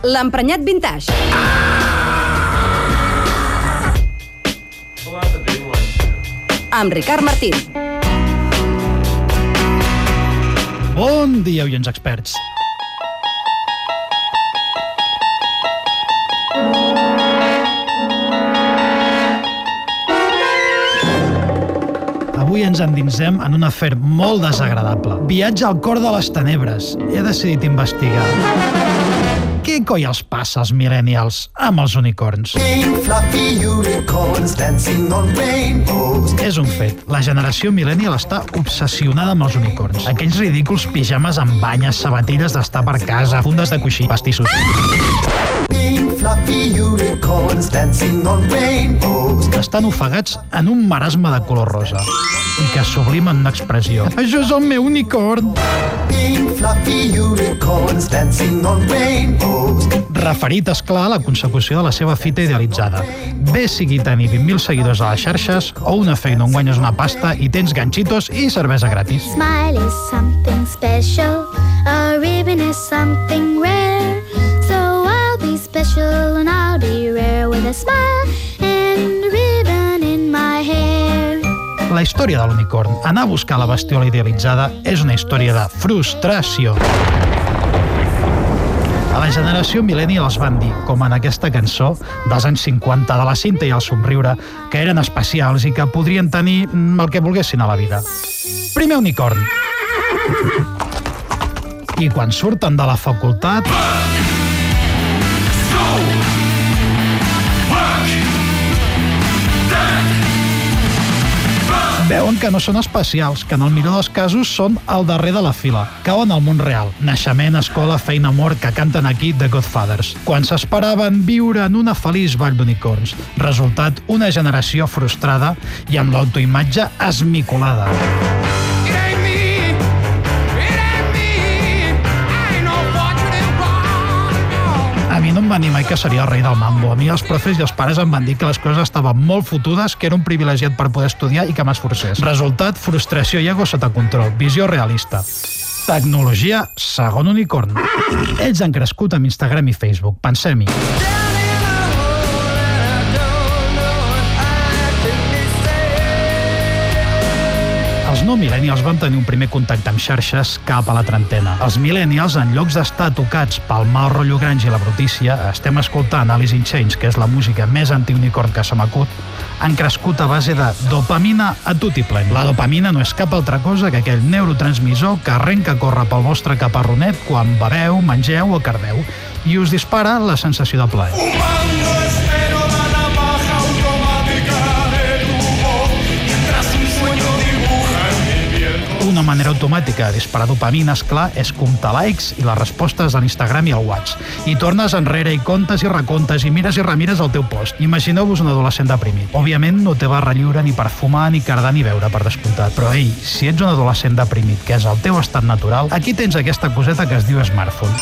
L'emprenyat vintage. Too. Amb Ricard Martín. Bon dia, oients experts. Avui ens endinsem en un afer molt desagradable. Viatge al cor de les tenebres. He decidit investigar. Què coi els passa als millennials amb els unicorns? Pink fluffy unicorns dancing on rainbows. És un fet. La generació millennial està obsessionada amb els unicorns. Aquells ridículs pijames amb banyes, sabatilles d'estar per casa, fundes de coixí, pastissos. Pink fluffy unicorns dancing on rainbows. Estan ofegats en un marasme de color rosa i que sublimen una expressió. Això és el meu unicorn! Pink fluffy unicorns dancing on rainbows. Referit, és clar, a la consecució de la seva fita idealitzada. Bé sigui tenir 20.000 seguidors a les xarxes o una feina on guanyes una pasta i tens ganxitos i cervesa gratis. Smile is something special. A ribbon is something rare. A smile and a ribbon in my hair. La història de l'unicorn, anar a buscar la bestiola idealitzada, és una història de frustració. A la generació millennial els van dir, com en aquesta cançó dels anys 50 de la cinta i el somriure, que eren especials i que podrien tenir mm, el que volguessin a la vida. Primer unicorn. I quan surten de la facultat... Veuen que no són especials, que en el millor dels casos són al darrer de la fila. Cauen al món real. Naixement, escola, feina, amor, que canten aquí The Godfathers. Quan s'esperaven viure en una feliç vall d'unicorns. Resultat, una generació frustrada i amb l'autoimatge esmicolada. Dir mai que seria el rei del mambo. A mi els profes i els pares em van dir que les coses estaven molt fotudes, que era un privilegiat per poder estudiar i que m'esforcés. Resultat, frustració i ego sota control. Visió realista. Tecnologia segon unicorn. Ells han crescut amb Instagram i Facebook. Pensem-hi. Els millennials van tenir un primer contacte amb xarxes cap a la trentena. Els millennials, en llocs d'estar tocats pel mal rotllo grange i la brutícia, estem escoltant Alice in Chains, que és la música més antiunicorn que se m'acut, han crescut a base de dopamina a plen. La dopamina no és cap altra cosa que aquell neurotransmissor que arrenca a córrer pel vostre caparronet quan beveu, mengeu o cardeu i us dispara la sensació de plaer. Cuando piel. Una manera automàtica disparar dopamina, és clar, és comptar likes i les respostes a l'Instagram i al WhatsApp. I tornes enrere i comptes i recomptes i mires i remires el teu post. Imagineu-vos un adolescent deprimit. Òbviament no té barra lliure ni per fumar, ni cardar, ni beure, per descomptat. Però ei, si ets un adolescent deprimit, que és el teu estat natural, aquí tens aquesta coseta que es diu smartphone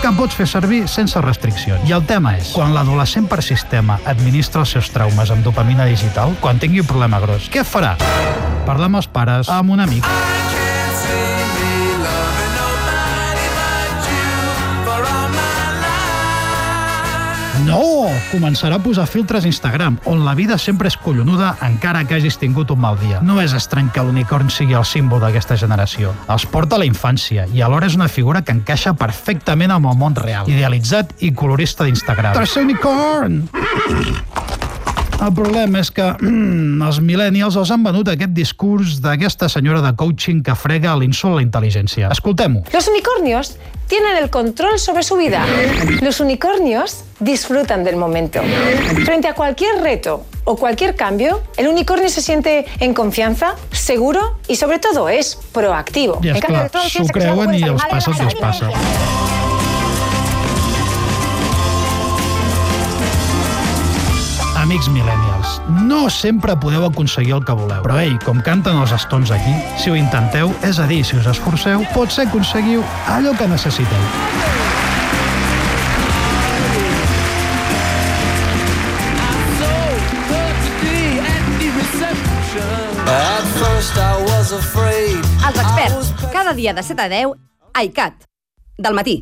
que pots fer servir sense restriccions. I el tema és, quan l'adolescent per sistema administra els seus traumes amb dopamina digital, quan tingui un problema gros, què farà? Parlar amb els pares, amb un amic, No! Començarà a posar filtres a Instagram, on la vida sempre és collonuda encara que hagis tingut un mal dia. No és estrany que l'unicorn sigui el símbol d'aquesta generació. Els porta a la infància i alhora és una figura que encaixa perfectament amb el món real, idealitzat i colorista d'Instagram. Tercer unicorn! El problema és que mm, els millennials els han venut aquest discurs d'aquesta senyora de coaching que frega l'insult a la intel·ligència. Escoltem-ho. Los unicornios tienen el control sobre su vida. Los unicornios disfrutan del momento. Frente a cualquier reto o cualquier cambio, el unicornio se siente en confianza, seguro y sobre todo es proactivo. I En és cambio, clar, todos s'ho creuen i els passa el que els passa. Amics millennials, no sempre podeu aconseguir el que voleu. Però ei, com canten els estons aquí, si ho intenteu, és a dir, si us esforceu, potser aconseguiu allò que necessiteu. Els experts, cada dia de 7 a 10, a ICAT. Del matí.